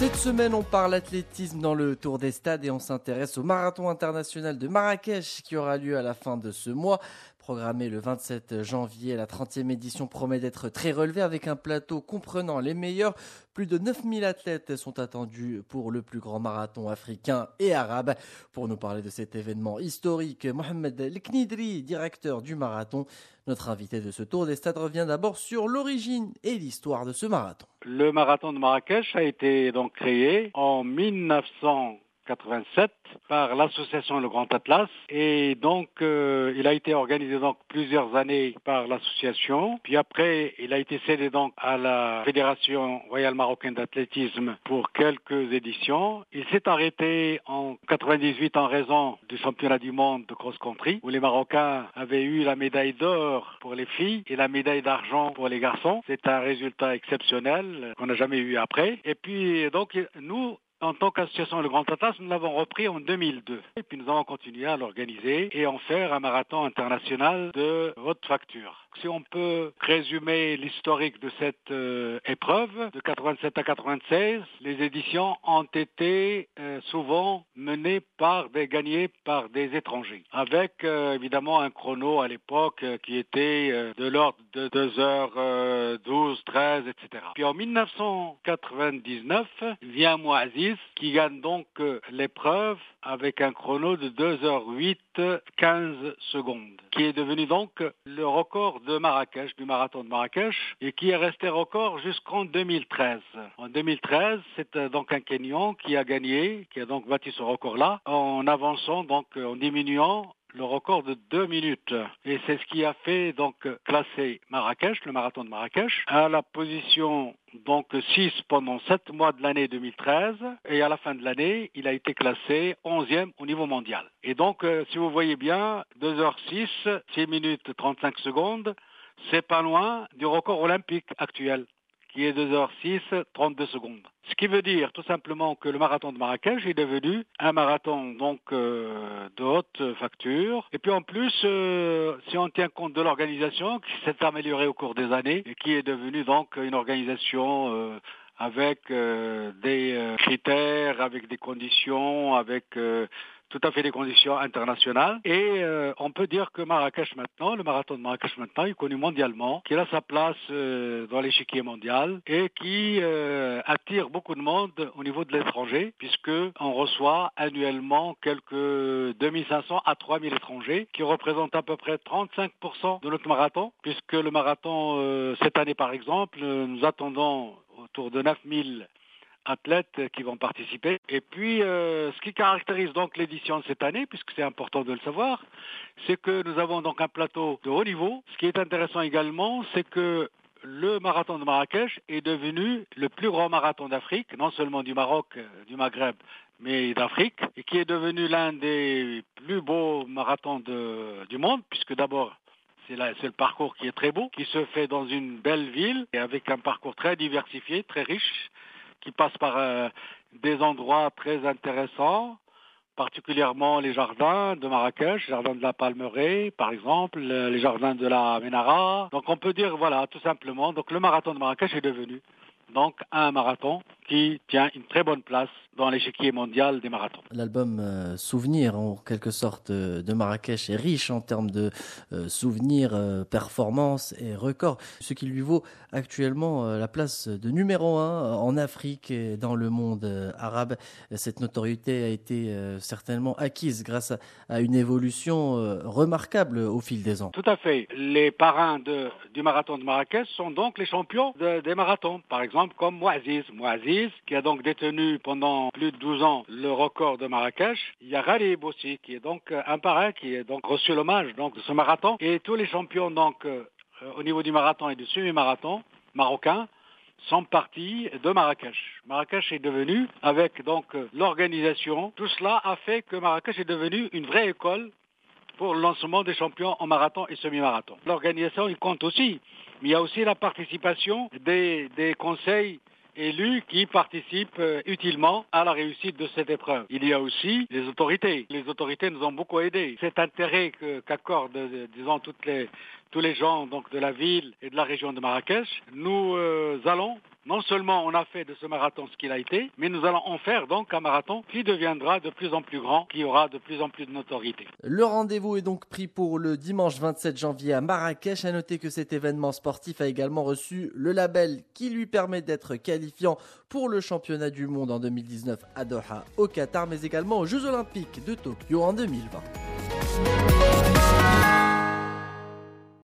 Cette semaine, on parle athlétisme dans le Tour des Stades et on s'intéresse au marathon international de Marrakech qui aura lieu à la fin de ce mois. Programmé le 27 janvier, la 30e édition promet d'être très relevée avec un plateau comprenant les meilleurs. Plus de 9000 athlètes sont attendus pour le plus grand marathon africain et arabe. Pour nous parler de cet événement historique, Mohamed Leknidri, directeur du marathon, notre invité de ce tour des stades revient d'abord sur l'origine et l'histoire de ce marathon. Le marathon de Marrakech a été donc créé en 1900 87 par l'association Le Grand Atlas et donc euh, il a été organisé donc plusieurs années par l'association puis après il a été cédé donc à la Fédération royale marocaine d'athlétisme pour quelques éditions. Il s'est arrêté en 98 en raison du championnat du monde de cross-country où les Marocains avaient eu la médaille d'or pour les filles et la médaille d'argent pour les garçons. C'est un résultat exceptionnel qu'on n'a jamais eu après. Et puis donc nous en tant qu'association Le Grand Atlas, nous l'avons repris en 2002. Et puis nous avons continué à l'organiser et en faire un marathon international de haute facture. Si on peut résumer l'historique de cette euh, épreuve, de 87 à 96, les éditions ont été euh, souvent menées par des gagnés par des étrangers, avec euh, évidemment un chrono à l'époque qui était de l'ordre de 2h12, 13, etc. Puis en 1999 vient Qui gagne donc l'épreuve avec un chrono de 2h08, 15 secondes, qui est devenu donc le record de Marrakech, du marathon de Marrakech, et qui est resté record jusqu'en 2013. En 2013, c'est euh, donc un Kenyan qui a gagné, qui a donc bâti ce record-là, en avançant donc en diminuant le record de deux minutes. Et c'est ce qui a fait donc classer Marrakech, le marathon de Marrakech, à la position donc 6 pendant 7 mois de l'année 2013 et à la fin de l'année, il a été classé 11e au niveau mondial. Et donc, euh, si vous voyez bien, 2h06, 6 minutes 35 secondes, c'est pas loin du record olympique actuel qui est 2h06, 32 secondes. Ce qui veut dire tout simplement que le marathon de Marrakech est devenu un marathon donc euh, de haute facture. Et puis en plus, euh, si on tient compte de l'organisation qui s'est améliorée au cours des années et qui est devenue donc une organisation euh, avec des critères, avec des conditions, avec tout à fait des conditions internationales. Et euh, on peut dire que Marrakech maintenant, le marathon de Marrakech maintenant, est connu mondialement, qu'il a sa place euh, dans l'échiquier mondial et qui euh, attire beaucoup de monde au niveau de l'étranger, puisque on reçoit annuellement quelques 2500 à 3000 étrangers, qui représentent à peu près 35% de notre marathon, puisque le marathon cette année par exemple, nous attendons autour de 9000 athlètes qui vont participer. Et puis, euh, ce qui caractérise donc l'édition de cette année, puisque c'est important de le savoir, c'est que nous avons donc un plateau de haut niveau. Ce qui est intéressant également, c'est que le marathon de Marrakech est devenu le plus grand marathon d'Afrique, non seulement du Maroc, euh, du Maghreb, mais d'Afrique, et qui est devenu l'un des plus beaux marathons du monde, puisque d'abord c'est le parcours qui est très beau, qui se fait dans une belle ville et avec un parcours très diversifié, très riche, qui passe par euh, des endroits très intéressants, particulièrement les jardins de Marrakech, les jardins de la Palmeraie, par exemple, les jardins de la Ménara. Donc on peut dire, voilà, tout simplement, donc le marathon de Marrakech est devenu donc un marathon qui tient une très bonne place dans l'échiquier mondial des marathons. L'album euh, Souvenir, en quelque sorte, euh, de Marrakech est riche en termes de euh, souvenirs, performances et records, ce qui lui vaut actuellement la place de numéro un en Afrique et dans le monde arabe. Cette notoriété a été certainement acquise grâce à, une évolution remarquable au fil des ans. Tout à fait. Les parrains de, du marathon de Marrakech sont donc les champions des marathons, par exemple comme Moaziz. Moaziz, qui a donc détenu pendant plus de 12 ans le record de Marrakech. Il y a Ghalib aussi, qui est donc un parrain, qui est donc reçu l'hommage de ce marathon. Et tous les champions donc euh, au niveau du marathon et du semi-marathon marocain sont partis de Marrakech. Marrakech est devenu, avec donc l'organisation, tout cela a fait que Marrakech est devenu une vraie école pour le lancement des champions en marathon et semi-marathon. L'organisation, il compte aussi, mais il y a aussi la participation des conseils élus qui participent euh, utilement à la réussite de cette épreuve. Il y a aussi les autorités. Les autorités nous ont beaucoup aidés. Cet intérêt qu'accordent, euh, disons, toutes les, tous les gens donc de la ville et de la région de Marrakech, nous euh, allons non seulement on a fait de ce marathon ce qu'il a été, mais nous allons en faire donc un marathon qui deviendra de plus en plus grand, qui aura de plus en plus de notoriété. Le rendez-vous est donc pris pour le dimanche 27 janvier à Marrakech. À noter que cet événement sportif a également reçu le label qui lui permet d'être qualifiant pour le championnat du monde en 2019 à Doha au Qatar, mais également aux Jeux Olympiques de Tokyo en 2020.